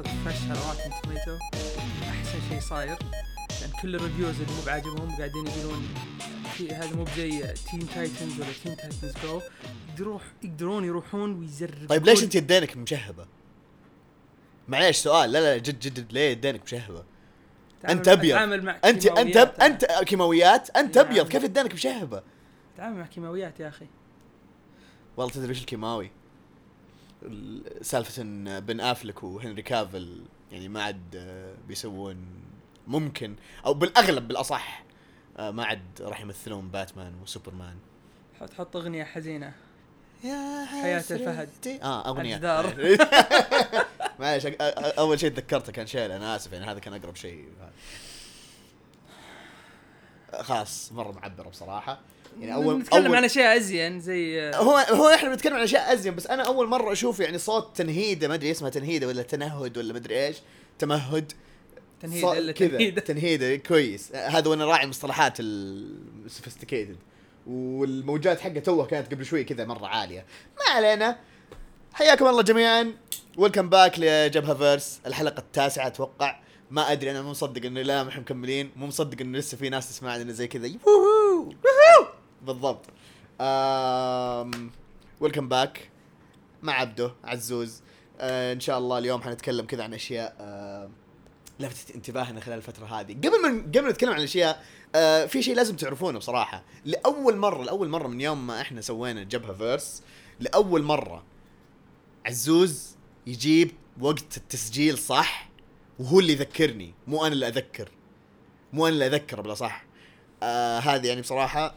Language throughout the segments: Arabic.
اخذ على روتن توميتو أحسن شيء صاير لأن كل الريفيوز اللي مو بعاجبهم قاعدين يقولون هذا مو بزي تيم تايتنز ولا تيم تايتنز جو يروح يقدرون يروحون ويزرقون طيب ليش أنت يدينك مشهبة؟ معليش سؤال لا لا جد جد ليه يدينك مشهبة؟ أنت أبيض تعامل مع انت أنت. أنت كيماويات أنت نعم. أبيض كيف يدينك مشهبة؟ تعامل مع كيماويات يا أخي والله تدري إيش الكيماوي؟ ال- سالفة إن بن أفلك وهنري كافل يعني ما عاد آه، بيسوون ممكن أو بالأغلب بالأصح آه، ما عاد راح يمثلون باتمان وسوبرمان. حط حط أغنية حزينة. يا حياة الفهد. آه الجدار. أ- أ- أول شيء تذكرته كان شيل أنا آسف يعني هذا كان أقرب شيء. خلاص مرة معبرة بصراحة. يعني اول نتكلم أول عن أشياء أزين زي آه، هو هو إحنا بنتكلم عن أشياء أزين بس أنا أول مرة أشوف يعني صوت تنهيدة ما أدري اسمها تنهيدة ولا تنهد ولا ما أدري إيش تمهد. تنهيد صوت إلا كذا. تنهيد. تنهيده كويس. هذا وأنا راعي المصطلحات ال sophisticated والموجات حقه توها كانت قبل شوي كذا مرة عالية. ما علينا. حياكم الله جميعا. welcome back لجبهة فيرس الحلقة التاسعة أتوقع. ما أدري أنا مو مصدق انه لا إحنا مكملين. مو مصدق انه لسه في ناس تسمعنا زي كذا. يوهو! بالضبط. welcome back مع عبده عزوز. آه إن شاء الله اليوم حنتكلم كذا عن أشياء آه لفتت انتباهنا خلال الفترة هذه. قبل ما قبل ما نتكلم عن الأشياء آه في شيء لازم تعرفونه بصراحة. لأول مرة لأول مرة من يوم ما إحنا سوينا جبهة فيرس لأول مرة عزوز يجيب وقت التسجيل صح؟ وهو اللي يذكرني. مو أنا اللي أذكر. مو أنا اللي أذكر بلا صح. آه هذه يعني بصراحة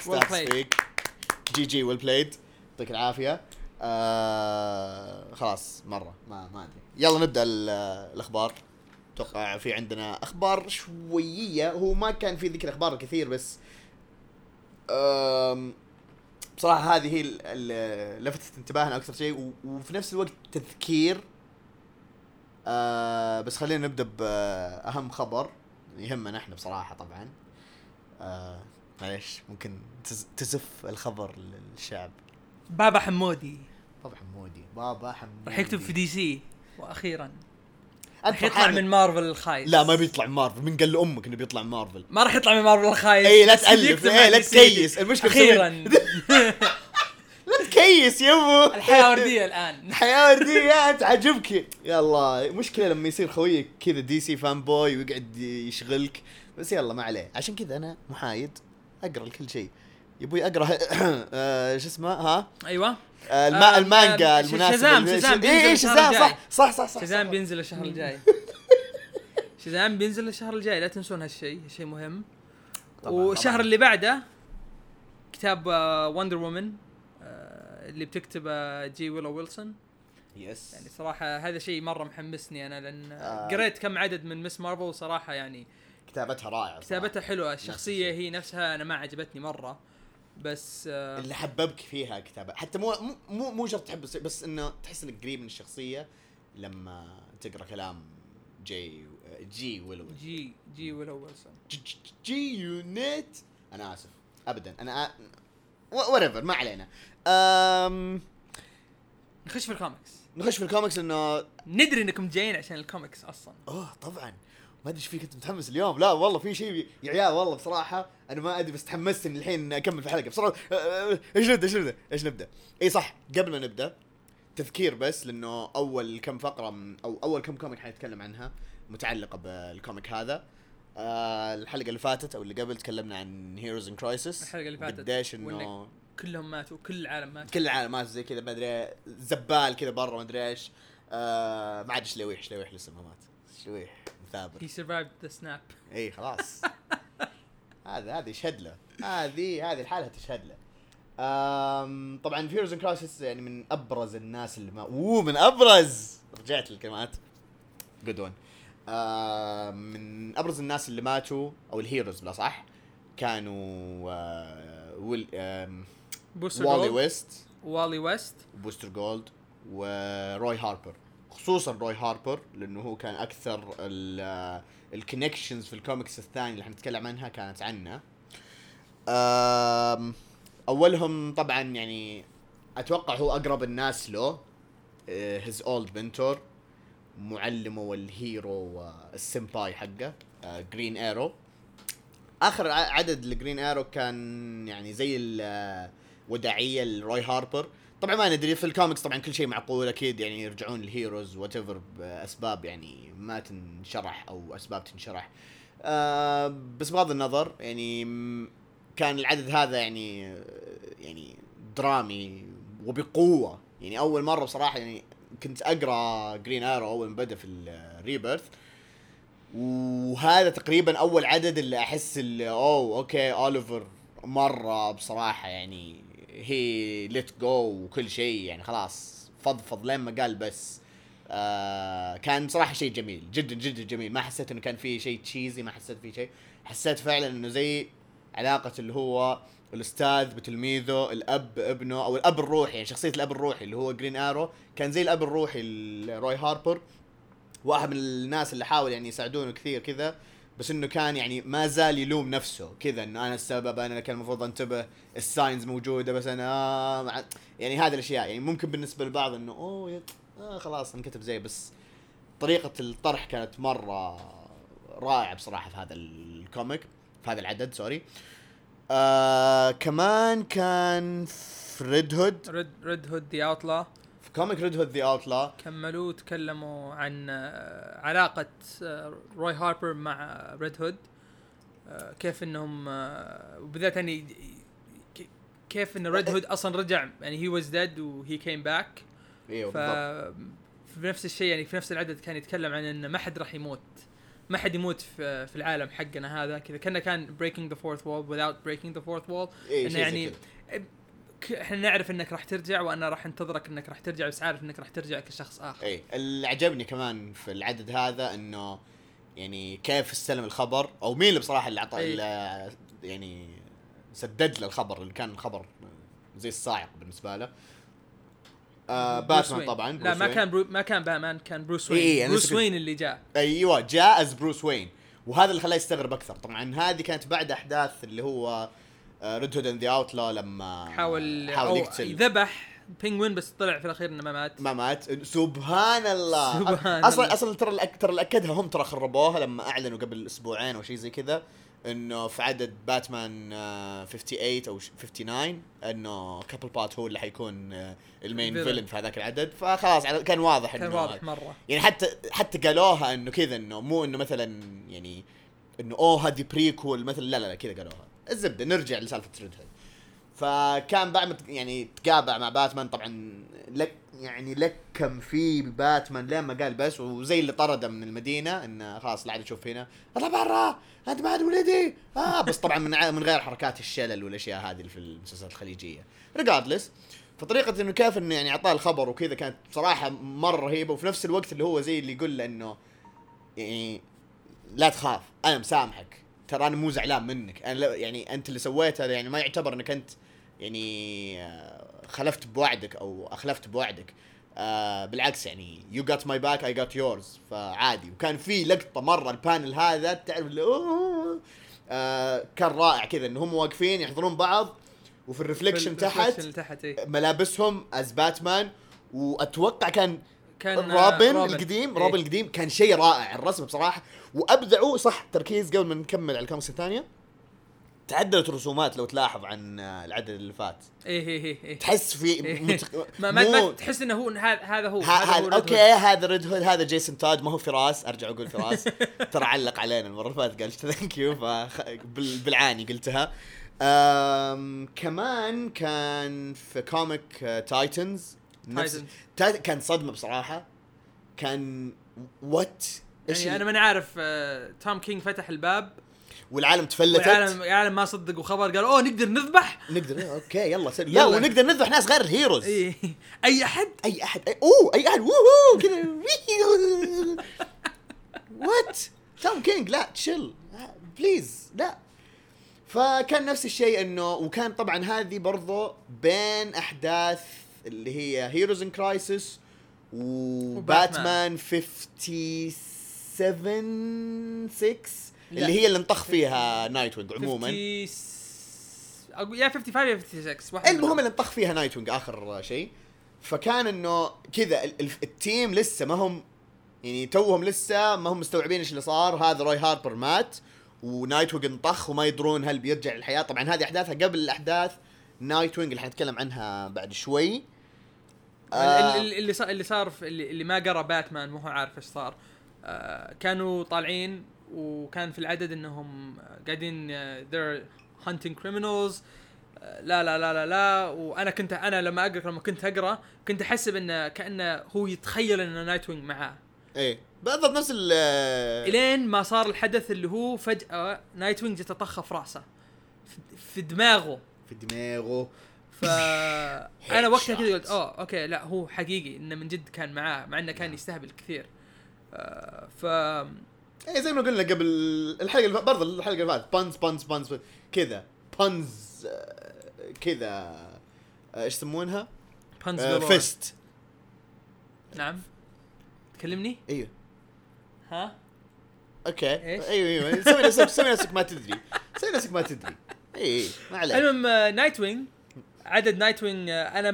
ستاتس played. فيك جي جي ويل بلايد يعطيك العافية. آه خلاص مرة. ما ما أدري. يلا نبدأ ال- الأخبار. أتوقع في عندنا أخبار شوية. هو ما كان في ذيك الاخبار الكثير بس بصراحة هذه هي ال- ال- لفتت انتباهنا أكثر شيء. وفي نفس الوقت تذكير. آه بس خلينا نبدأ بأهم خبر. يهمنا إحنا بصراحة طبعا. آه معليش ممكن تز- تزف الخبر للشعب. بابا حمودي. بابا حمودي بابا حمودي. راح يكتب في دي سي وأخيرا. راح يطلع من مارفل الخايس. لا ما بيطلع من مارفل من قال لأمك إنه بيطلع من مارفل. ما راح يطلع من مارفل الخايس. اي لا تألف. اي لا. تكيس. المشكلة أخيرا. لا تكيس يبو الحياة وردية الآن. الحياة وردية تعجبك. يلا مشكلة لما يصير خويك كذا DC fanboy ويقعد يشغلك. بس يلا ما عليه. عشان كذا أنا محايد. أقرأ لكل شيء. يبوي أقرأ آه، شو اسمه ها؟ أيوه. آه، الما آه، المانجا المناسبة بينزل الشهر Shazam الجاي. صح صح صح صح Shazam صح. بينزل الشهر الجاي. Shazam بينزل الشهر الجاي لا تنسون هالشيء شيء مهم. والشهر. اللي بعده كتاب Wonder Woman اللي بتكتبه G. Willow Wilson yes يعني صراحة هذا شيء مرة محمسني أنا لأن. قريت كم عدد من Ms. Marvel وصراحة يعني كتابتها رائعة كتابتها حلوة. الشخصية. هي نفسها أنا ما عجبتني مرة بس آه، اللي حببك فيها كتابة. حتى مو مو- مو شرط تحب بس إنه تحس إنك قريب من الشخصية لما تقرأ كلام جي جي ويلو جي جي ويلو ويلسون جي, يونيت أنا آسف. ابدا. أنا وريفر ما علينا. أم نخش في الكوميكس. نخش في الكوميكس إنه ندري إنكم جايين عشان الكوميكس أصلا. أوه طبعا. ما أدري إيش فيك أنت متحمس اليوم؟ لا والله في شيء يا عيال والله بصراحة أنا ما أدري بس تحمست إني الحين أكمل في الحلقة بصراحة أه، أه، إيش نبدأ إيش نبدأ إيش نبدأ؟ إي صح قبل ما نبدأ تذكير بس لأنه أول كم فقرة أو أول كم comic حنتكلم عنها متعلقة بال comic هذا. آه الحلقة اللي فاتت أو اللي قبل تكلمنا عن Heroes in Crisis الحلقة اللي فاتت. قديش إنه كلهم ماتوا كل العالم مات. كل العالم مات زي كذا ما أدري زبال كذا برا ما أدري إيش. آه ما عاد شلويح شلويح لسه ما مات شلويح مثابر. he survived the snap إي خلاص. هذا هذا يشهد له هذه هذه الحالة تشهد له طبعا Heroes in Crisis يعني من أبرز الناس اللي ما أوه من أبرز! رجعت للكلمات. good one من أبرز الناس اللي ماتوا أو ال heroes بلا صح كانوا آه well Wally Gold West Wally West Booster Gold و Roy Harper خصوصا Roy Harper لأنه هو كان أكثر ال connections في الكوميكس الثاني اللي حنتكلم عنها كانت عنه. أولهم طبعا يعني أتوقع هو أقرب الناس له his old mentor معلمه وال hero والسمباي حقه Green Arrow آخر عدد ل Green Arrow كان يعني زي الوداعيه ل Roy Harper. طبعا ما ندري في الكوميكس طبعا كل شيء معقول أكيد يعني يرجعون ال heroes whatever بأسباب يعني ما تنشرح أو أسباب تنشرح. آه بس بغض النظر يعني كان العدد هذا يعني يعني درامي وبقوة. يعني أول مرة بصراحة يعني كنت أقرأ Green Arrow أول ما بدأ في ال Rebirth وهذا تقريبا أول عدد اللي أحس اللي أوه okay Oliver مرة بصراحة يعني he let go وكل شيء يعني خلاص فضفض لين ما قال بس. آه كان بصراحة شيء جميل جدا جدا جميل. ما حسيت إنه كان فيه شيء cheesy ما حسيت فيه شيء. حسيت فعلا إنه زي علاقة اللي هو الأستاذ بتلميذه الأب بابنه أو الأب الروحي يعني شخصية الأب الروحي اللي هو Green Arrow كان زي الأب الروحي ل Roy Harper. واحد من الناس اللي حاول يعني يساعدونه كثير كذا. بس إنه كان يعني ما زال يلوم نفسه كذا إنه أنا السبب أنا كان المفروض أنتبه ال signs موجودة بس أنا آه يعني هذه الأشياء. يعني ممكن بالنسبة للبعض إنه أوه آه خلاص انكتب زي بس طريقة الطرح كانت مرة رائعة بصراحة في هذا ال comic في هذا العدد sorry. آه كمان كان في Red Hood Red Red Hood the Outlaw comic Red Hood the Outlaw كملوا تكلموا عن آه، علاقة آه، Roy Harper مع Red Hood. آه، كيف إنهم وبالذات يعني كيف إن Red Hood أصلا رجع يعني he was dead و he came back إيوه ف بالضبط. في نفس الشيء يعني في نفس العدد كان يتكلم عن إن ما حد راح يموت. ما حد يموت في, في العالم حقنا هذا. كذا كنا كان breaking the fourth wall without the fourth wall. إيه إنه يعني إحنا نعرف انك راح ترجع وأنا راح انتظرك انك راح ترجع بس عارف انك راح ترجع كشخص آخر. اي اللي عجبني كمان في العدد هذا إنه يعني كيف استلم الخبر أو مين اللي بصراحة اللي أعطى. اللي يعني سدد له الخبر اللي كان الخبر زي الصاعق بالنسبة له. آه Batman Wayne. طبعا لا ما Wayne. كان Bru ما كان باتمان كان Bruce إيه، Wayne. إيه، Bruce Wayne اللي جاء. أيوه جاء as Bruce Wayne وهذا اللي خلاه يستغرب أكثر. طبعا هذه كانت بعد أحداث اللي هو Red Hood and the Outlaw لما حاول حاول يقتل. ذبح Penguin بس طلع في الأخير إنه ما مات. ما مات. سبحان الله سبحان أصلا الله. أصلا ترى الأك... ترى اللي أكدها هم ترى خربوها لما أعلنوا قبل أسبوعين أو شيء زي كذا إنه في عدد باتمان آه، 58 أو ش- 59 إنه كابل بات هو اللي حيكون آه، المين. فيلن في هذاك العدد. فخلاص كان واضح كان إنه واضح مرة. يعني حتى حتى قالوها إنه كذا إنه مو إنه مثلا يعني إنه أوه هذه بريكول مثلا. لا لا لا كذا قالوها. الزبدة نرجع لسالفة ريد هيد فكان بعد ما يعني تقابع مع باتمان طبعا لك يعني لكم فيه باتمان لين ما قال بس وزي اللي طرده من المدينة إنه خلاص لا عاد أشوف هنا. اطلع برا أنت عاد ولدي. آه بس طبعا من من غير حركات الشلل والأشياء هذه اللي في المسلسلات الخليجية. ريجاردلس فطريقة إنه كيف إنه يعني أعطاه الخبر وكذا كانت بصراحة مرة رهيبة وفي نفس الوقت اللي هو زي اللي يقول له إنه يعني لا تخاف أنا مسامحك. ترى أنا مو زعلان منك. أنا يعني أنت اللي سويته هذا يعني ما يعتبر إنك أنت يعني آه، خلفت بوعدك أو أخلفت بوعدك. آه بالعكس يعني you got my back I got yours فعادي. وكان في لقطة مرة ال panel هذا تعرف اللي آه كان رائع كذا إن هم واقفين يحضرون بعض وفي ال reflection في تحت تحت. ملابسهم as Batman وأتوقع كان كان روبن آه، القديم إيه. روبن القديم كان شيء رائع الرسم بصراحة وأبدعوا صح تركيز قبل ما نكمل على الكوميكس الثانية تعدلت الرسومات لو تلاحظ عن العدد اللي فات إيه إيه إيه إيه. تحس في إيه. مت... ما ما, ما تحس إنه هو هذا هذا هو هذا هو okay. هذا Red Hood هذا Jason Todd ما هو فراس أرجع أقول فراس ترى علق علينا المرة اللي فاتت قال thank you بالعاني قلتها أم كمان كان في comic Titans نفس Titans. Tit- كان صدمة بصراحة. كان what إيش يعني أنا ماني عارف آه، Tom King فتح الباب. والعالم تفلتت. والعالم العالم ما صدقوا خبر قال أوه نقدر نذبح. نقدر إيه، okay يلا سر يلا. يلا ونقدر نذبح ناس غير ال heroes. إيه أي أحد؟ أي أحد. أي... أوه أي أحد. ووهو كذا. what Tom King لا تشيل please لا. فكان نفس الشيء إنه وكان طبعا هذه برضو بين أحداث اللي هي Heroes in Crisis و Batman. 57 6 لا. اللي هي اللي انطخ فيها Nightwing عموما. 50 س- أقول يا 55 يا 56 واحد المهم. اللي انطخ فيها Nightwing آخر شيء. فكان إنه كذا ال- ال- ال team لسه ما هم يعني توهم لسه ما هم مستوعبين إيش اللي صار. هذا Roy Harper مات و Nightwing انطخ وما يدرون هل بيرجع للحياة. طبعا هذه أحداثها قبل الأحداث. Nightwing اللي حنتكلم عنها بعد شوي. آه. ال- اللي صار اللي صار اللي, اللي ما قرأ باتمان مو هو عارف إيش صار. آه كانوا طالعين وكان في العدد إنهم قاعدين آه، they're hunting criminals. آه، لا لا لا لا لا. وأنا كنت أنا لما أقرأ لما كنت أقرأ كنت احسب انه كأنه هو يتخيل إن Nightwing معاه. إيه. بالضبط نفس ال إلين ما صار الحدث اللي هو فجأة Nightwing جت طخه في رأسه في دماغه. في دماغه. ف أنا وقتها كذا قلت أوه okay لا هو حقيقي إنه من جد كان معاه مع إنه كان يستهبل كثير. آه ف إيه زي ما قلنا قبل الحلقة برضه الحلقة اللي فاتت puns puns puns كذا puns آه، كذا آه، إيش يسمونها؟ pun آه،. fest نعم. تكلمني؟ إيوه. ها؟ okay. إيش؟ إيوه إيوه. سوي نفسك سوي نفسك ما تدري. سوي نفسك ما تدري. اي اي ما عليك. المهم Nightwing عدد Nightwing أنا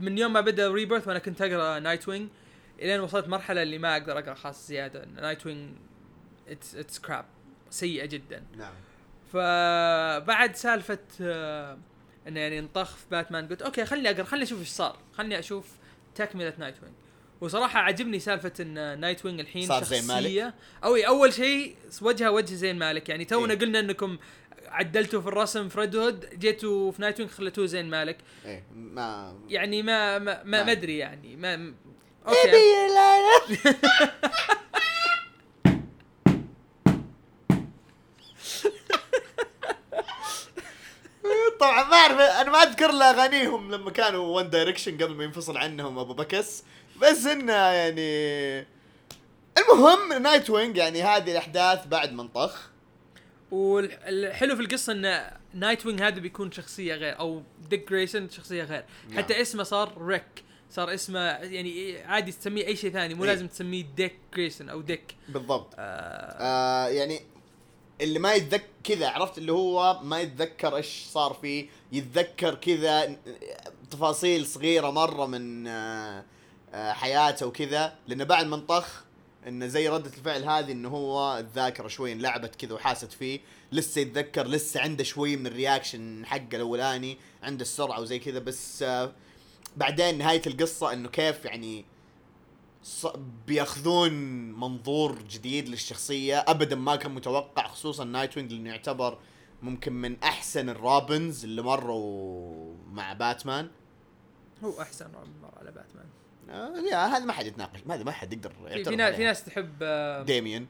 من يوم ما بدأ Rebirth وأنا كنت أقرأ Nightwing إلين وصلت مرحلة اللي ما أقدر أقرأ خاص زيادة. Nightwing it's it's crap سيئة جدا. نعم. فبعد سالفة آه، إنه يعني انطخ في باتمان قلت okay خليني أقرأ خليني أشوف إيش صار. خليني أشوف تكملة Nightwing وصراحة عجبني سالفة إن Nightwing الحين صار زين مالك؟ أو أول شيء وجهه وجه زين مالك. يعني تونا إيه. قلنا إنكم عدلتوا في الرسم في Red Hood جيتوا في Nightwing خليتوه زين مالك. إيه ما يعني ما ما ما, ما- ادري يعني ما okay. طبعا ما أعرف أنا ما أذكر له أغانيهم لما كانوا One Direction قبل ما ينفصل عنهم أبو بكس. بس إنه يعني المهم Nightwing يعني هذه الأحداث بعد ما انطخ والحلو في القصة إن Nightwing هذا بيكون شخصية غير أو Dick Grayson شخصية غير. نعم. حتى اسمه صار Ric صار اسمه يعني عادي تسميه أي شيء ثاني مو إيه. لازم تسميه Dick Grayson أو Dick بالضبط. آه. آه يعني اللي ما يتذكر كذا عرفت؟ اللي هو ما يتذكر إيش صار فيه. يتذكر كذا تفاصيل صغيرة مرة من آه آه حياته وكذا. لأنه بعد ما انطخ انه زي ردة الفعل هذه إنه هو الذاكرة شوي انلعبت كذا وحاست فيه لسه يتذكر لسه عنده شوي من ال reaction حقه الأولاني عنده السرعة وزي كذا بس آه بعدين نهاية القصة إنه كيف يعني بيأخذون منظور جديد للشخصية ابدا ما كان متوقع خصوصا Nightwing لأنه يعتبر ممكن من أحسن ال Robins اللي مروا مع باتمان. هو أحسن مر على باتمان. هذا ما حد يتناقش ما هذا ما حد يقدر في, يعترض في, ناس في. ناس تحب آه Damian.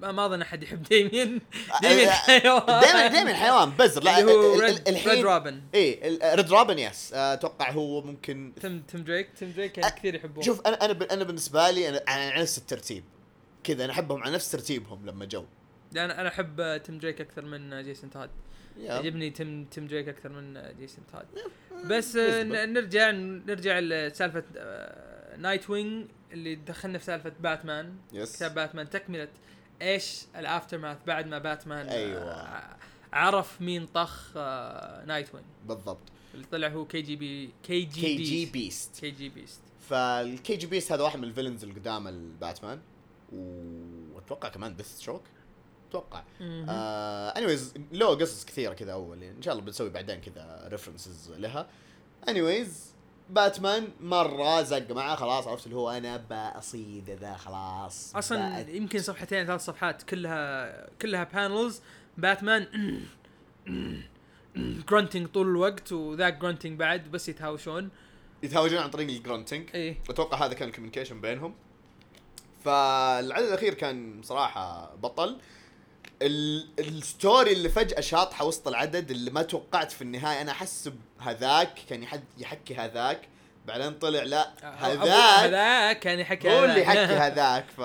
ما ما أظن أحد يحب Damian Damian حيوان. Damian Damian حيوان بزر. لا اللي هو Red, Robin إيه ال- Red Robin yes آه، أتوقع هو ممكن Tim Tim Drake Tim Drake يعني كثير يحبوه. شوف أنا أنا أنا بالنسبة لي أنا على نفس الترتيب. كذا أنا أحبهم على نفس ترتيبهم لما جو. أنا أنا أحب آه، Tim Drake أكثر من آه، Jason Todd يا. يعجبني Tim Tim Drake أكثر من آه، Jason Todd بس آه، نرجع نرجع لسالفه آه، Nightwing اللي دخلنا في سالفة Batman. yes كتاب باتمان تكملة إيش ال aftermath بعد ما باتمان أيوة. عرف مين طخ Nightwing. بالضبط. اللي طلع هو كي جي بي كي جي كي جي بي بيست. KGBeast. فال KGBeast هذا واحد من ال villains اللي قدام الباتمان وأتوقع كمان Deathstroke أتوقع آه anyways له قصص كثيرة كذا أول يعني إن شاء الله بنسوي بعدين كذا references لها. anyways Batman مرة زق معاه خلاص عرفت اللي هو أنا بأصيد ذا خلاص أصلا Bat- يمكن صفحتين ثلاث صفحات كلها كلها panels Batman grunting طول الوقت وذاك grunting بعد بس يتهاوشون. يتهاوشون عن طريق ال grunting إيه. أتوقع هذا كان ال communication بينهم. فالعدد الأخير كان صراحة بطل. ال story اللي فجأة شاطحة وسط العدد اللي ما توقعت في النهاية أنا احسب هذاك كان يحد يحكي هذاك بعدين طلع لا هذاك هذاك كان يحكي هو اللي. يحكي هذاك ف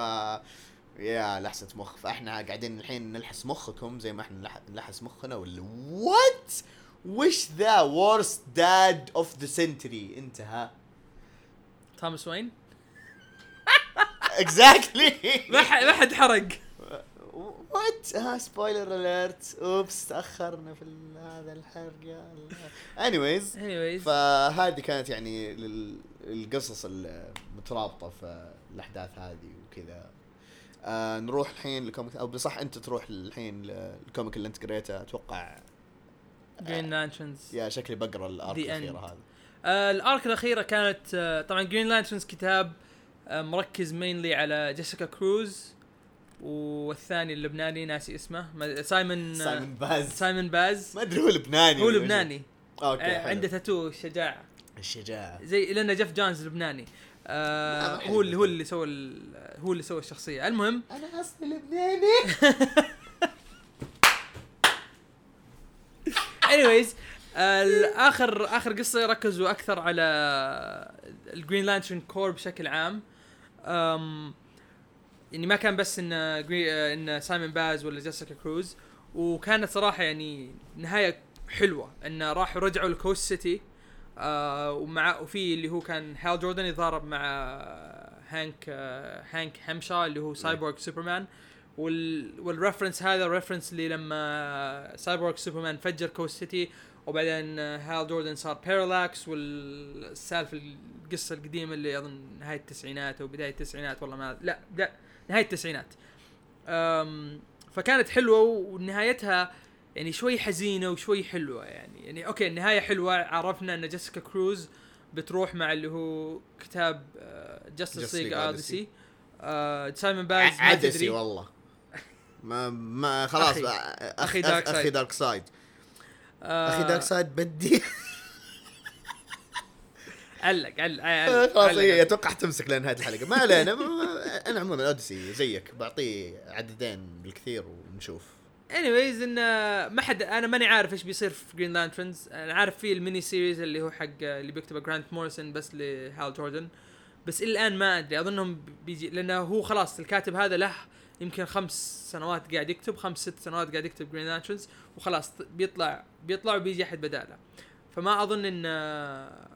يا لحسة مخ فإحنا قاعدين الحين نلحس مخكم زي ما إحنا نلح- نلحس مخنا ولا what وش the worst dad of the century انتهى توماس وين exactly ما حد حرق. what ها spoiler alert oops تأخرنا في هذا الحرق anyways anyways فهذه كانت يعني القصص المترابطه في الأحداث هذه وكذا. آه نروح الحين ل comic أو بصح أنت تروح الحين لل comic اللي أنت قريته. أتوقع Green Lanterns يا شكلي بقرأ ال arc الأخيرة. هذا آه ال arc الأخيرة كانت آه طبعا Green Lanterns كتاب آه مركز mainly على جيسيكا كروز والثاني اللبناني ناسي اسمه. سايمون آه، سايمون باز. سايمون باز. ما أدري هو لبناني هو لبناني. أوكي آه حلو. عنده تاتو الشجاعه الشجاعة. زي لأن جيف جونز لبناني. آه هو اللي هو. اللي سوى هو اللي سوى الشخصية. المهم. أنا أصلي لبناني. Anyways آه، اخر آخر قصة ركزوا أكثر على ال Green Lantern Corps بشكل عام. أم يعني ما كان بس إن آه، إن سايمون باز ولا جيسيكا كروز. وكانت صراحة يعني نهاية حلوة إن راحوا رجعوا ل Coast City آه ومع وفي اللي هو كان هال جوردن يتضارب مع هانك آه هانك هنشاو اللي هو Cyborg Superman. وال وال reference هذا reference اللي لما Cyborg Superman فجر Coast City وبعدين هال جوردن صار بارالاكس والسالفة القصة القديمة اللي أظن نهاية التسعينات أو بداية التسعينات والله ما لا لا. نهاية التسعينات. فكانت حلوة ونهايتها يعني شوي حزينة وشوي حلوة يعني. يعني أوكي النهاية حلوة عرفنا إن جيسيكا كروز بتروح مع اللي هو كتاب Justice League Odyssey سايمون باز ما عدسي تدري. والله. ما ما خلاص أخي. دارك سايد آه، أخي دارك سايد بدي. علق علق خلاص علق هي أتوقع تمسك لنهايه الحلقة. ما علينا أنا عموما Odyssey زيك بعطيه عددين بالكثير ونشوف. Anyways إن ما حد أنا ماني عارف إيش بيصير في Green Lanterns أنا عارف في ال mini series اللي هو حق اللي بيكتبه جرانت موريسون بس لهال جوردن بس إلى الآن ما أدري. أظنهم بيجي لأنه هو خلاص الكاتب هذا له يمكن خمس سنوات قاعد يكتب خمس ست سنوات قاعد يكتب Green Lanterns وخلاص بيطلع بيطلع وبيجي أحد بداله. فما أظن إن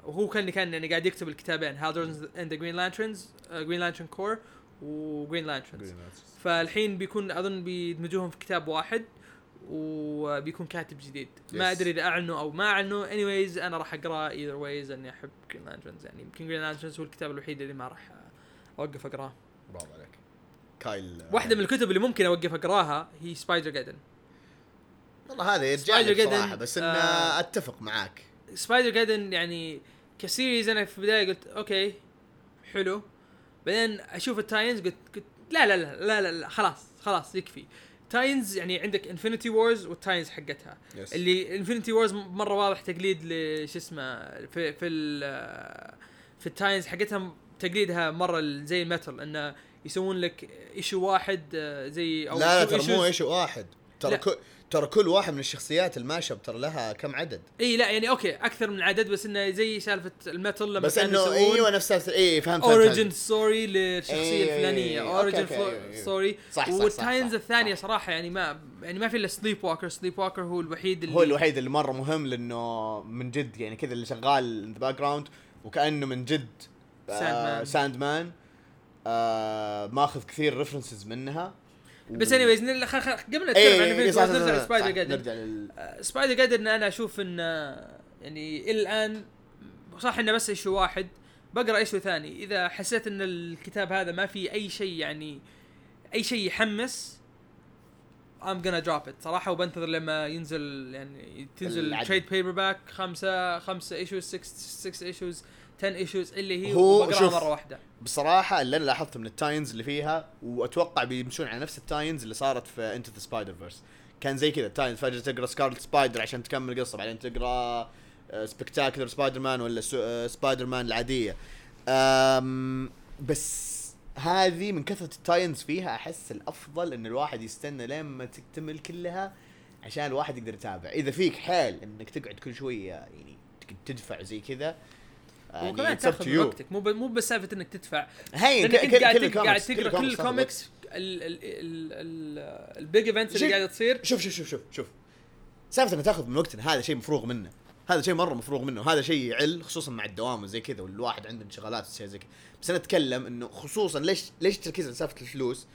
وهو كان كان يعني قاعد يكتب الكتابين. هال جوردن and Green Lanterns Green Lantern Corps و Green Lanterns فالحين بيكون أظن بيدمجوهم في كتاب واحد وبيكون كاتب جديد. ما Yes. أدري إذا أعلنوا أو ما أعلنوا. Anyways أنا راح اقراه either ways إني أحب Green Lanterns يعني يمكن Green Lanterns هو الكتاب الوحيد اللي ما راح أوقف أقرأه. برافو عليك. كايل واحدة من الكتب اللي ممكن أوقف أقرأها هي Spider-Geddon والله هذا يرجع لي بصراحه بس انه آه، أتفق معاك. Spider-Geddon يعني ك series أنا في البداية قلت أوكي حلو. بعدين أشوف ال tie-ins قلت قلت لا لا لا لا لا, لا خلاص خلاص يكفي. tie-ins يعني عندك Infinity Wars وال tie-ins حقتها. Yes. اللي Infinity Wars مرة واضح تقليد لش اسمه في في ال في ال tie-ins حقتها تقليدها مرة زي ال Metal انه يسوون لك issue واحد آه، زي أو لا لا ترى مو issues. إيش واحد. ترى ترى كل واحد من الشخصيات ال mashup ترى لها كم عدد إي لا يعني أوكي أكثر من عدد بس إنه زي سالفة ال Metal لما بس إنه أيوه نفس إي فهمت origin story للشخصية الفلانية origin. story صح، صح، صح، وال tie-ins الثانية صح. صراحة يعني ما يعني ما في إلا Sleepwalker Sleepwalker هو الوحيد اللي هو الوحيد اللي مرة مهم لأنه من جد يعني كذا اللي شغال in the background وكأنه من جد. Sandman آه ماخذ كثير references منها بس anyways قبل نتكلم إيه، عن إيه، صح، نرجع ل Spider صح، Geddon نرجع لل سبايدر جاردن أنا أشوف إن يعني إلى الآن صح إنه بس issue واحد بقرأ issue ثاني. إذا حسيت إن الكتاب هذا ما في أي شيء يعني أي شيء يحمس I'm gonna drop it صراحة. وبنتظر لما ينزل يعني تنزل. trade paperback خمسة خمسة issues 6 6 issues 10 issues اللي هي هو شوف. مرة واحدة. بصراحة اللي أنا لاحظته من ال tie-ins اللي فيها وأتوقع بيمشون على نفس ال tie-ins اللي صارت في Into the Spider-Verse كان زي كذا ال tie-ins فجأة تقرأ Scarlet Spider عشان تكمل القصة بعدين تقرأ Spectacular Spider-Man ولا سبايدر مان العادية. أم، بس هذه من كثرة ال tie-ins فيها أحس الأفضل إن الواحد يستنى لين ما تكتمل كلها عشان الواحد يقدر يتابع. إذا فيك حيل إنك تقعد كل شوية يعني تدفع زي كذا يعني وكمان تاخذ. وقتك. مو مو بس سالفه إنك تدفع. لأنك أنت قاعد قاعد تقرأ كل ال comics ال big events اللي قاعدة تصير. شوف شوف شوف شوف شوف. سالفة انها تاخذ من وقتنا هذا شيء مفروغ منه. هذا شيء مرة مفروغ منه هذا شيء يعل خصوصا مع الدوام وزي كذا والواحد عنده انشغالات وشيء زي كذا. بس أنا أتكلم إنه خصوصا ليش ليش التركيز على سالفة الفلوس؟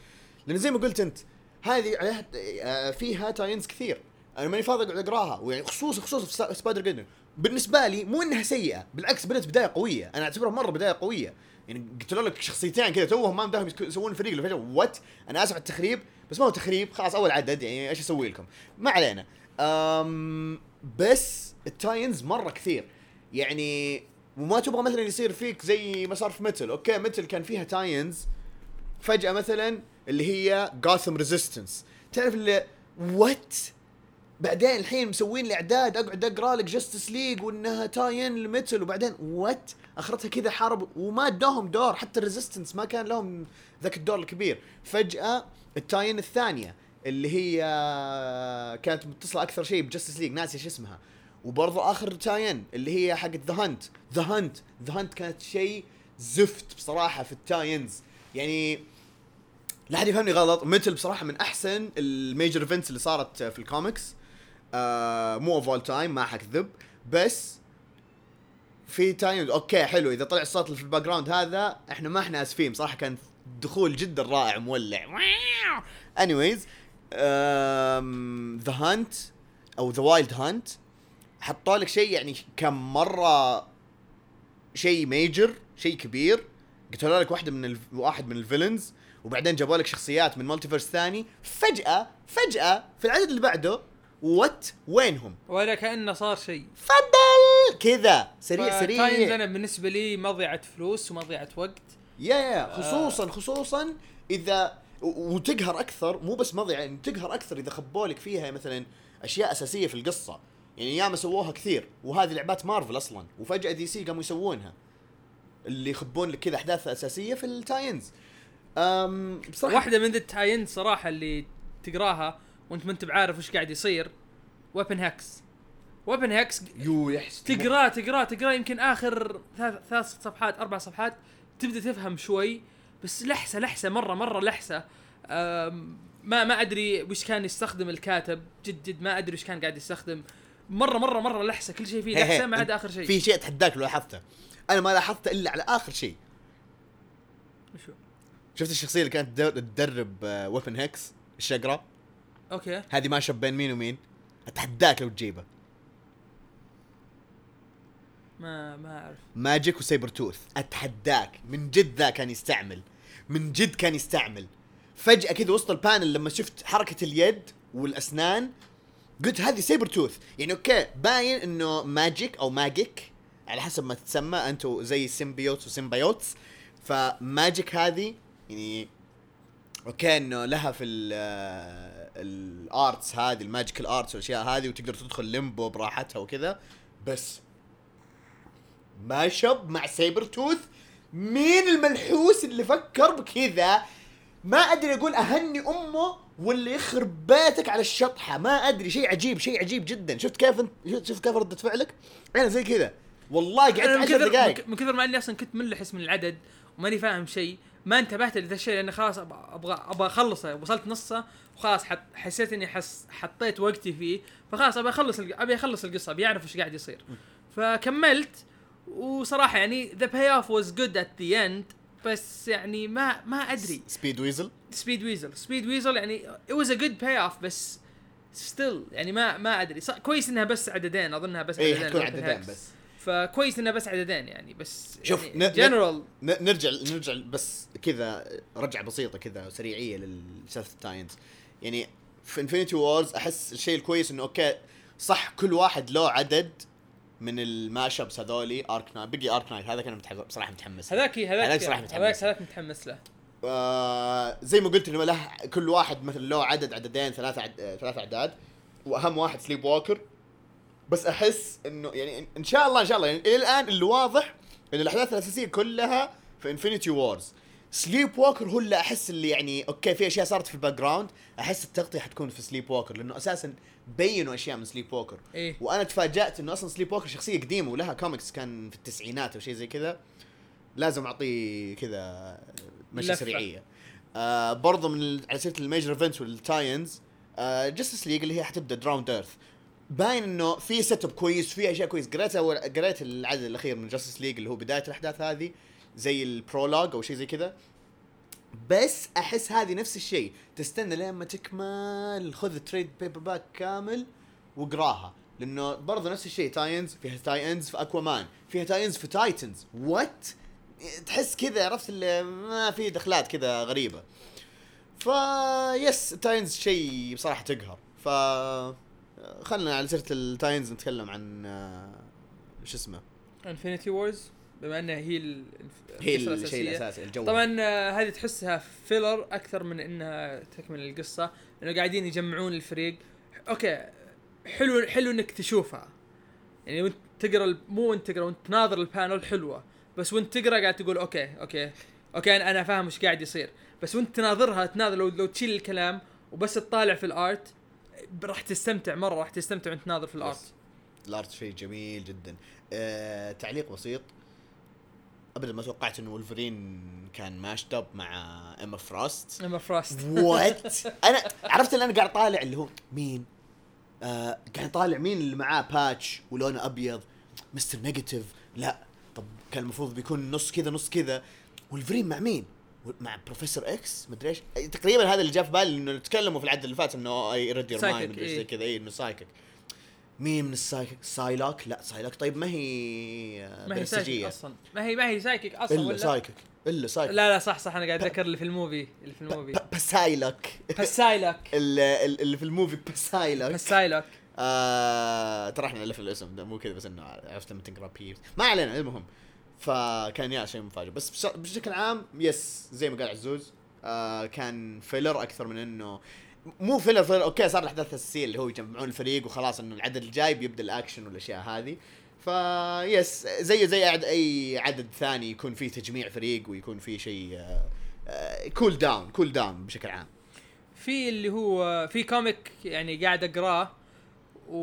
لأن زي ما قلت أنت هذه عليها آه، فيها tie-ins كثير. أنا ماني فاضي أقعد أقراها. ويعني خصوصا خصوصا في Spider-Geddon بالنسبة لي مو إنها سيئة بالعكس بدأت بداية قوية. أنا أعتبرها مرة بداية قوية. يعني قلت لك شخصيتين كذا توهم ما بداهم يسك- يسوون فريق فجاه what أنا آسف على التخريب بس ما هو تخريب. خلاص أول عدد يعني إيش أسوي لكم؟ ما علينا. أم بس ال tie-ins مرة كثير. يعني وما تبغى مثلا يصير فيك زي ما صار في Metal okay Metal كان فيها tie-ins. فجأة مثلا اللي هي Gotham Resistance تعرف اللي what بعدين الحين مسوين لي أعداد أقعد أقرأ لك Justice League وإنها tie-in ل Metal وبعدين what أخرتها كذا حرب وما ادوهم دور حتى ال resistance ما كان لهم ذاك الدور الكبير. فجأة ال tie-in الثانية اللي هي كانت متصلة أكثر شيء ب Justice League ناسي إيش اسمها. وبرضو آخر tie-in اللي هي حقت the hunt the hunt the hunt كانت شيء زفت بصراحة في ال tie-ins يعني لا أحد يفهمني غلط Metal بصراحة من أحسن ال major events اللي صارت في الكوميكس آه مو of all time ما حكذب بس في time okay حلو. إذا طلع الصوت اللي في ال background هذا إحنا ما إحنا آسفين. بصراحه كان دخول جدا رائع مولع. anyways the hunt أو the wild hunt حطوا لك شيء يعني كان مرة شيء major شيء كبير. قتلوا لك واحدة من. واحد من ال villains وبعدين جابوا لك شخصيات من multiverse ثاني. فجأة فجأة في العدد اللي بعده what وينهم. ولا كأنه صار شيء. فضل كذا. سريع سريع. أنا بالنسبة لي مضيعة فلوس ومضيعة وقت. yeah yeah. خصوصا خصوصا إذا وتقهر أكثر. مو بس مضيعة يعني تقهر أكثر إذا خبوا لك فيها مثلا أشياء أساسية في القصة. يعني ياما سووها كثير وهذه لعبات مارفل أصلا وفجأة DC قاموا يسوونها. اللي يخبون لك كذا أحداث أساسية في ال tie-ins. أم بصراحة واحدة من ال tie-in صراحة اللي تقراها وانت ما انت بعارف وش قاعد يصير. Weapon Hex Weapon Hex يو يحس تقراه تقراه تقراه يمكن آخر ثلاث ثلاث صفحات أربع صفحات تبدأ تفهم شوي بس لحسة لحسة مرة مرة لحسة. ما ما أدري وش كان يستخدم الكاتب. جد جد ما أدري وش كان قاعد يستخدم. مرة مرة مرة لحسة. كل شيء فيه لحسة ما عدا آخر شيء. في شيء اتحداك لو لاحظته. أنا ما لاحظته إلا على آخر شيء؟ شفت الشخصية اللي كانت تدر- تدرب Weapon Hex الشقره okay. هذه mashup بين مين ومين. أتحداك لو تجيبه. ما ما أعرف. Magik و Sabretooth. أتحداك. من جد ذا كان يستعمل. من جد كان يستعمل. فجأة كذا وسط ال panel لما شفت حركة اليد والأسنان قلت هذه Sabretooth. يعني okay باين إنه Magik أو Magik على حسب ما تتسمى انتو زي symbiotes و symbiotes ف Magik هذه يعني okay إنه لها في ال arts هذه ال magical arts والأشياء هذه وتقدر تدخل Limbo براحتها وكذا. بس ما شب مع سايبر توث مين الملحوس اللي فكر بكذا؟ ما أدري أقول أهني أمه ولا يخرب بيتك على الشطحة. ما أدري شيء عجيب شيء عجيب جدا. شفت كيف انت شفت- كيف ردة فعلك؟ أنا زي كذا. والله قعدت أنا من 10 كثر دقائق من كثر ما إني أصلا كنت منلحس من العدد وماني فاهم شيء ما انتبهت لذا الشيء لأني خلاص أبغى أبغى أخلصه. وصلت نصه وخلاص حسيت إني حس حطيت وقتي فيه. فخلاص أبي أخلص أبي أخلص القصة أبي أعرف إيش قاعد يصير. فكملت وصراحة يعني the payoff was good at the end بس يعني ما ما أدري. Speed Weasel Speed Weasel Speed Weasel يعني it was a good payoff بس still يعني ما ما أدري. كويس إنها بس عددين أظنها بس اي عددين حتكون ال open عددين. بس. فكويس انها بس عددين يعني بس شوف، يعني جنرال نرجع نرجع بس كذا رجعة بسيطة كذا سريعيه للسالفه ال tie-ins يعني في Infinity Wars أحس الشيء الكويس إنه okay صح كل واحد له عدد من ال mashups هذولي Arachknight بقي Arachknight هذا كان متحمس بصراحه متحمس. هذاك هذاك هذاك صراحة هذاك متحمس. هذاك متحمس له آه زي ما قلت إنه له كل واحد مثلا له عدد عددين ثلاثة عد... ثلاثة أعداد وأهم واحد Sleepwalker بس أحس إنه يعني ان شاء الله إن شاء الله. يعني إلى الآن اللي واضح إن الأحداث الأساسية كلها في Infinity Wars Sleepwalker هو اللي أحس اللي يعني okay في أشياء صارت في ال background أحس التغطية حتكون في Sleepwalker لأنه أساسا بينوا أشياء من Sleepwalker إيه. وأنا تفاجأت إنه أصلا Sleepwalker شخصية قديمة ولها كوميكس كان في التسعينات أو شيء زي كذا. لازم أعطيه كذا مشي. سريعية. آه برضو من على سيرة ال major events وال tie-ins آه Justice League اللي هي حتبدأ Drowned Earth باين إنه في setup كويس في أشياء كويس. قريتها و- قريت العدد الأخير من Justice League اللي هو بداية الأحداث هذه زي ال prologue أو شيء زي كذا. بس أحس هذه نفس الشيء. تستنى لين ما تكمل خذ ال trade paperback كامل واقراها لأنه برضه نفس الشيء tie-ins فيها tie-ins في Aquaman فيها tie-ins في Titans what تحس كذا عرفت ما في دخلات كذا غريبة. ف yes tie-ins شيء بصراحة تقهر. ف خلنا على سيرة ال tie-ins نتكلم عن آه، شو اسمه؟ Infinity Wars بما إنها هي ال- هي الشيء. الأساسي الجو. طبعا آه، هذه تحسها filler أكثر من إنها تكمل القصة لأنه قاعدين يجمعون الفريق. okay حلو حلو إنك تشوفها. يعني وأنت تقرأ ال- مو وأنت تقرأ وأنت تناظر ال panel حلوة. بس وأنت تقرأ قاعد تقول okay okay okay أنا أنا فاهم وش قاعد يصير. بس وأنت تناظرها تناظر لو لو تشيل الكلام وبس تطالع في ال art راح تستمتع مرة راح تستمتع وانت تناظر في الارت الارت شيء جميل جدا. آه، تعليق بسيط. ابدا ما توقعت إنه ولفرين كان mashed up مع ايما فروست اما فراست what أنا عرفت اللي أنا قاعد طالع اللي هو مين؟ آه قاعد طالع مين اللي معاه patch ولونه أبيض؟ مستر نيجاتيف لا. طب كان المفروض بيكون نص كذا نص كذا. ولفرين مع مين؟ مع بروفيسور إكس مدري إيش. تقريبا هذا اللي جاء في بالي إنه تكلموا في العدد اللي فات إنه read your Psychic، mind مدري إيش زي إيه. كذا. اي إنه psychic مين من ال psychic سايلوك لا سايلوك طيب ما هي آه، ما هي بنفسجية. أصلا. ما هي ما هي سايكيك أصلا إلا سايكك إلا سايكك لا لا صح صح أنا قاعد أتذكر اللي في ال movie اللي في ال movie. بسايلوك بسايلوك ال- ال- اللي في ال movie بسايلوك بسايلوك آه ترى إحنا نلف الاسم ده مو كذا بس إنه عرفت لما تقرا بيرس ما علينا المهم. فكان يا شيء مفاجئ. بس بش- بشكل عام yes زي ما قال عزوز آه كان filler أكثر من إنه مو filler filler okay صار الأحداث الأساسية اللي هو يجمعون الفريق وخلاص إنه العدد الجاي بيبدا الأكشن والأشياء هذه. ف yes زي زي عد- أي عدد ثاني يكون فيه تجميع فريق ويكون فيه شيء cool down cool down بشكل عام. في اللي هو في comic يعني قاعد أقراه و...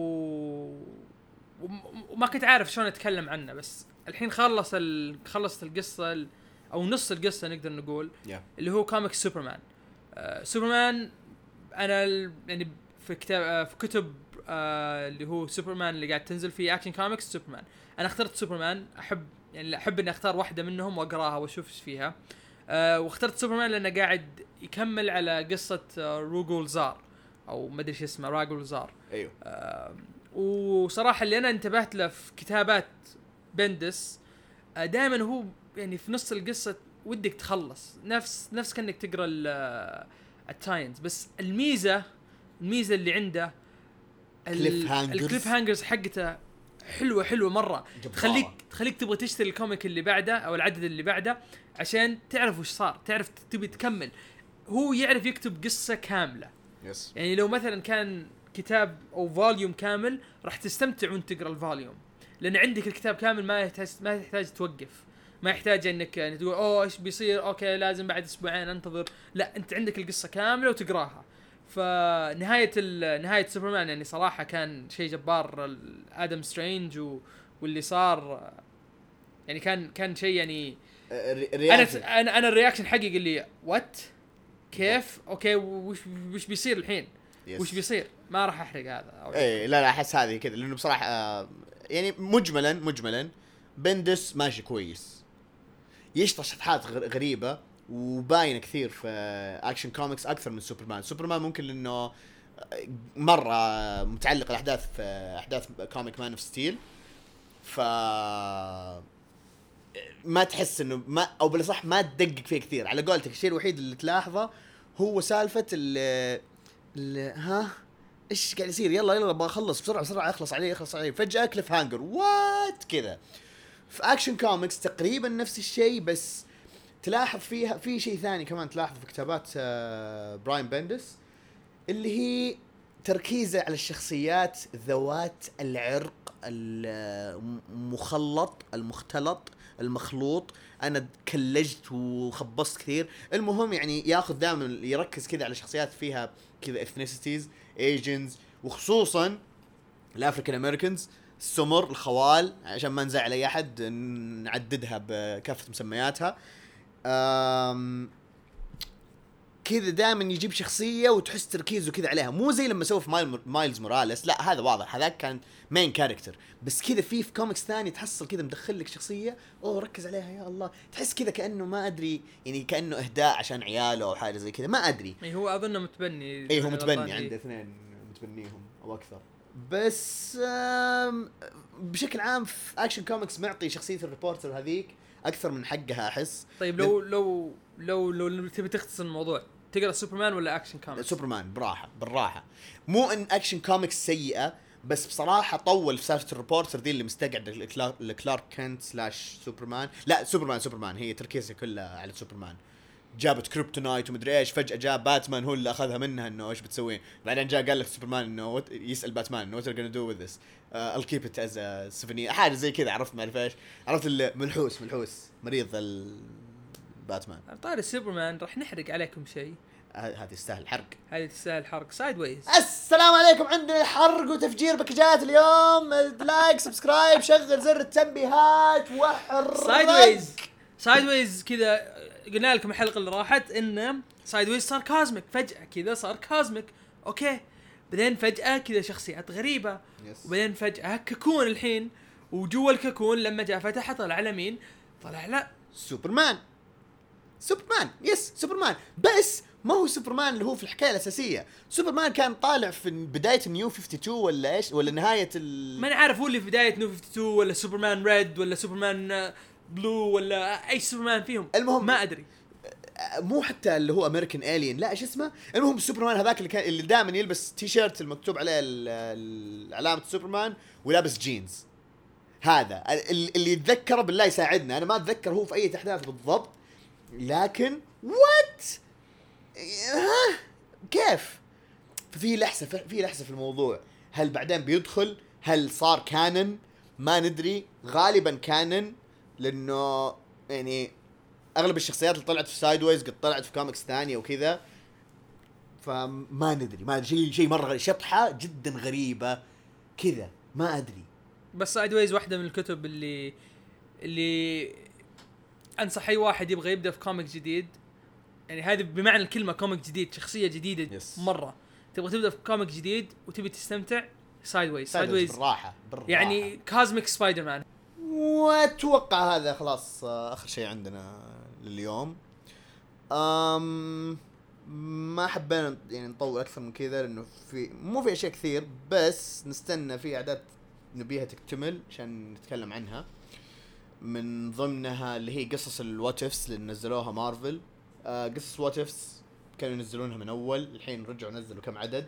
وم- وما كنت عارف شلون أتكلم عنه بس الحين خلص ال... خلصت القصة ال... أو نص القصة نقدر نقول yeah. اللي هو comic سوبرمان آه سوبرمان أنا ال... يعني في كتاب آه في كتب آه اللي هو سوبرمان اللي قاعد تنزل في اكشن كوميكس سوبرمان أنا اخترت سوبرمان أحب يعني أحب إني أختار واحدة منهم وأقراها وأشوف إيش فيها. آه واخترت سوبرمان لأنه قاعد يكمل على قصة آه روجول زار أو ما أدري إيش اسمه راجول زار أيوه. آه وصراحة اللي أنا انتبهت له في كتابات بندس آه دائما هو يعني في نص القصة ودك تخلص. نفس نفس كأنك تقرأ آه، ال tie-ins. بس الميزه الميزة اللي عنده Cliffhangers. ال cliffhangers حقته حلوة حلوة مرة. جبارة. تخليك تخليك تبغى تشتري ال comic اللي بعده أو العدد اللي بعده عشان تعرف وش صار تعرف تبي تكمل. هو يعرف يكتب قصة كاملة. yes يعني لو مثلا كان كتاب أو volume كامل راح تستمتع وأنت تقرأ ال volume لأن عندك الكتاب كامل ما يحتاج ما يحتاج توقف. ما يحتاج إنك يعني تقول أوه إيش بيصير؟ okay لازم بعد أسبوعين أنتظر. لا أنت عندك القصة كاملة وتقراها. فنهاية نهاية سوبرمان يعني صراحة كان شيء جبار. آدم سترينج و واللي صار يعني كان كان شيء يعني أنا أنا أنا ال reaction حقي قال لي what كيف؟ okay وش وش بيصير الحين؟ وش بيصير؟ ما راح أحرق هذا. إيه لا لا أحس هذه كذا لأنه بصراحة آه يعني مجملا مجملا بندس ماشي كويس. يشطح شطحات غر- غريبة وباينه كثير في اكشن كوميكس أكثر من سوبرمان سوبرمان ممكن لأنه مرة متعلق الاحداث في أحداث comic Man of Steel ف ما تحس إنه ما أو بالأصح ما تدقق فيه كثير. على قولتك الشيء الوحيد اللي تلاحظه هو سالفة ال ال- ها؟ إيش قاعد يصير؟ يلا يلا أبغى أخلص بسرعة بسرعة أخلص عليه أخلص عليه. فجأة cliffhanger what كذا. في اكشن كوميكس تقريبا نفس الشيء بس تلاحظ فيها في شيء ثاني كمان تلاحظ في كتابات آه، براين بندس اللي هي تركيزه على الشخصيات ذوات العرق المخلط المختلط المخلوط. أنا كلجت وخبصت كثير. المهم يعني ياخذ دائما يركز كذا على شخصيات فيها كذا ethnicities Asians وخصوصا ال African Americans السمر الخوال عشان ما نزعل أي أحد نعددها بكافة مسمياتها. كذا دائما يجيب شخصية وتحس تركيزه كذا عليها. مو زي لما سوى في مايل مايلز موراليس. لا هذا واضح. هذاك كان main character بس كذا في في كوميكس ثاني تحصل كذا مدخل لك شخصية. أوه ركز عليها يا الله. تحس كذا كأنه ما أدري يعني كأنه إهداء عشان عياله أو حاجة زي كذا. ما أدري. إي هو أظنه متبني. إي هو متبني. عنده اثنين متبنيهم أو أكثر. بس بشكل عام في اكشن كوميكس معطي شخصية ال reporter هذيك أكثر من حقها أحس. طيب لو لو لو لو تبي تختصر الموضوع. تقرا سوبرمان ولا اكشن كوميكس؟ سوبرمان براحة بالراحة. مو إن اكشن كوميكس سيئة بس بصراحة طول في سالفة ال reporter دي اللي مستقعد لكلار- لكلارك كنت slash سوبرمان. لا سوبرمان سوبرمان. هي تركيزها كلها على سوبرمان. جابت كريبتونايت ومدري إيش فجأة جاء باتمان هو اللي أخذها منها إنه إيش بتسوين بعدين جاء قال لك سوبرمان إنه يسأل باتمان إنه what I'll do with this I'll keep it as حاجة زي كذا عرفت ما أعرف إيش. عرفت الملحوس ملحوس مريض ال- باتمان. طاري سوبرمان راح نحرق عليكم شيء. هذه تستاهل حرق. هذه تستاهل حرق. سايد ويز السلام عليكم. عندنا حرق وتفجير باكجات اليوم. like subscribe شغل زر التنبيهات وحر سايد ويز سايد ويز كذا قلنا لكم الحلقة اللي راحت انه سايد ويز صار cosmic فجأة كذا صار cosmic okay. بعدين فجأة كذا شخصيات غريبة. يس. وبعدين فجأة cocoon الحين. وجوا ال cocoon لما جاء فتحه طلع على مين؟ طلع لا. سوبرمان. سوبرمان yes سوبرمان. بس ما هو سوبرمان اللي هو في الحكاية الأساسية. سوبرمان كان طالع في بداية ال New 52 ولا إيش؟ ولا نهاية ال ما نعرف هو اللي في بداية New 52 ولا سوبرمان red ولا سوبرمان آه، blue ولا أي سوبرمان فيهم. المهم- ما أدري. مو حتى اللي هو American Alien لا إيش اسمه؟ المهم سوبرمان هذاك اللي كان اللي دائما يلبس تيشيرت المكتوب عليه علامة سوبرمان ولابس جينز هذا ال- اللي يتذكره بالله يساعدنا. أنا ما أتذكر هو في أي احداث بالضبط. لكن what ها؟ كيف؟ ففي لحسة في لحسة في الموضوع. هل بعدين بيدخل؟ هل صار canon ما ندري. غالبا canon لأنه يعني أغلب الشخصيات اللي طلعت في Sideways قد طلعت في كوميكس ثانية وكذا. فما ندري ما شيء شيء مرة شطحة جدا غريبة كذا. ما أدري. بس Sideways واحدة من الكتب اللي اللي أنصح أي واحد يبغى يبدأ في comic جديد. يعني هذه بمعنى الكلمة comic جديد شخصية جديدة Yes. مرة. تبغى تبدأ في comic جديد وتبي تستمتع Sideways Sideways بالراحة بالراحة. يعني cosmic سبايدر مان وأتوقع هذا خلاص آه، آخر شيء عندنا لليوم. أم ما حبينا يعني نطول أكثر من كذا لأنه في مو في أشياء كثير بس نستنى في أعداد نبيها تكتمل عشان نتكلم عنها. من ضمنها اللي هي قصص ال what ifs اللي نزلوها مارفل آه قصص what ifs كانوا ينزلونها من أول الحين رجعوا نزلوا كم عدد.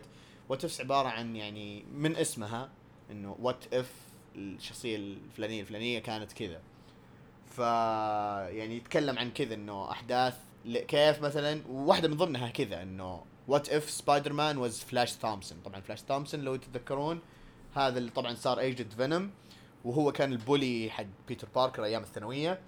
what ifs عبارة عن يعني من اسمها إنه what if الشخصية الفلانية الفلانية كانت كذا. ف يعني يتكلم عن كذا إنه أحداث كيف مثلا وواحدة من ضمنها كذا إنه what if سبايدر مان was فلاش ثومسون طبعا فلاش ثومسون لو تتذكرون هذا اللي طبعا صار Agent Venom وهو كان ال bully حق بيتر باركر أيام الثانوية.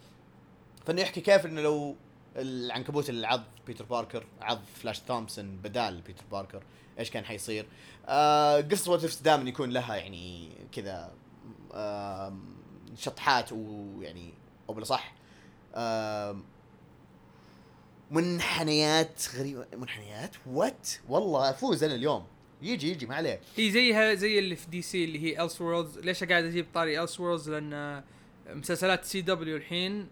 فإنه يحكي كيف إنه لو العنكبوت اللي عض بيتر باركر عض فلاش ثومسون بدال بيتر باركر إيش كان حيصير؟ آه قصة what دائما يكون لها يعني كذا آم، شطحات ويعني أو بالأصح آم، منحنيات غريبة. منحنيات؟ what والله أفوز أنا اليوم. يجي يجي ما عليه. هي زيها زي اللي في دي سي اللي هي Elseworlds ليش قاعد أجيب طاري Elseworlds لأن آه، مسلسلات سي دبليو الحين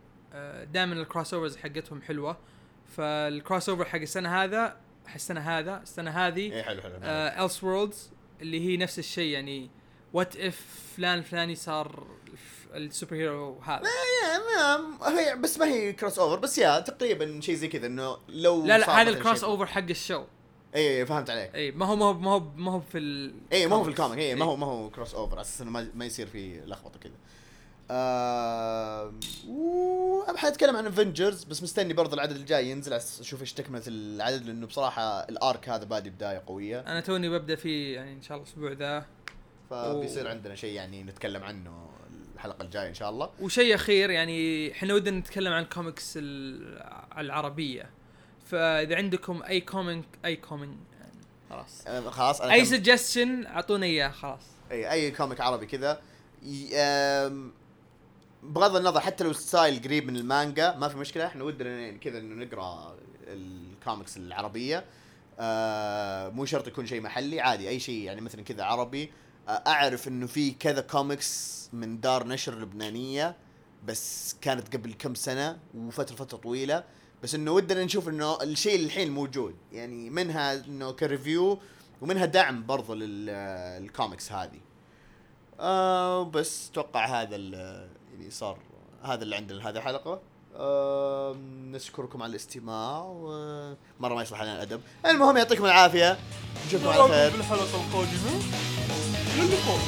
دائما ال crossovers حقتهم حلوة. فال crossover حق السنة هذا السنة هذا السنة هذه اي حلو حلو Elseworlds اللي هي نفس الشيء يعني what if فلان الفلاني صار ال superhero هذا ما هي بس ما هي crossover بس يا تقريبا شيء زي كذا إنه لو لا لا هذا الكروس اوفر حق الشو. اي اي فهمت عليك. اي ما هو ما هو ما هو ما هو في ال اي ما هو في ال comic اي إيه. ما هو ما هو crossover أساسا ما, ما يصير في لخبطة كذا. آه وابغى اتكلم عن افنجرز بس مستني برضه العدد الجاي ينزل أشوف إيش تكملة العدد لأنه بصراحة ال arc هذا بادي بداية قوية. أنا توني ببدأ فيه يعني إن شاء الله الأسبوع ذا. فبيصير عندنا شيء يعني نتكلم عنه الحلقة الجاية إن شاء الله. وشيء أخير يعني إحنا ودنا نتكلم عن الكوميكس ال- العربية. فاذا عندكم اي comic اي comic خلاص. خلاص أنا أي suggestion اعطونا إياه خلاص. أي أي comic عربي كذا. بغض النظر حتى لو style قريب من المانجا ما في مشكلة إحنا ودنا كذا إنه نقرأ الكوميكس العربية. آه مو شرط يكون شيء محلي عادي أي شيء يعني مثلا كذا عربي. آه أعرف إنه في كذا كوميكس من دار نشر لبنانية بس كانت قبل كم سنة وفتره فترة طويلة. بس إنه ودنا نشوف إنه الشيء اللي الحين موجود. يعني منها إنه ك review ومنها دعم برضو للكوميكس هذه. آه بس أتوقع هذا ال- يعني صار هذا اللي عندنا لهذه الحلقة. آه نشكركم على الاستماع ومرة ما يصلح لنا الأدب. المهم يعطيكم العافية. نشوفكم على خير. الحلقة القادمة. للقاء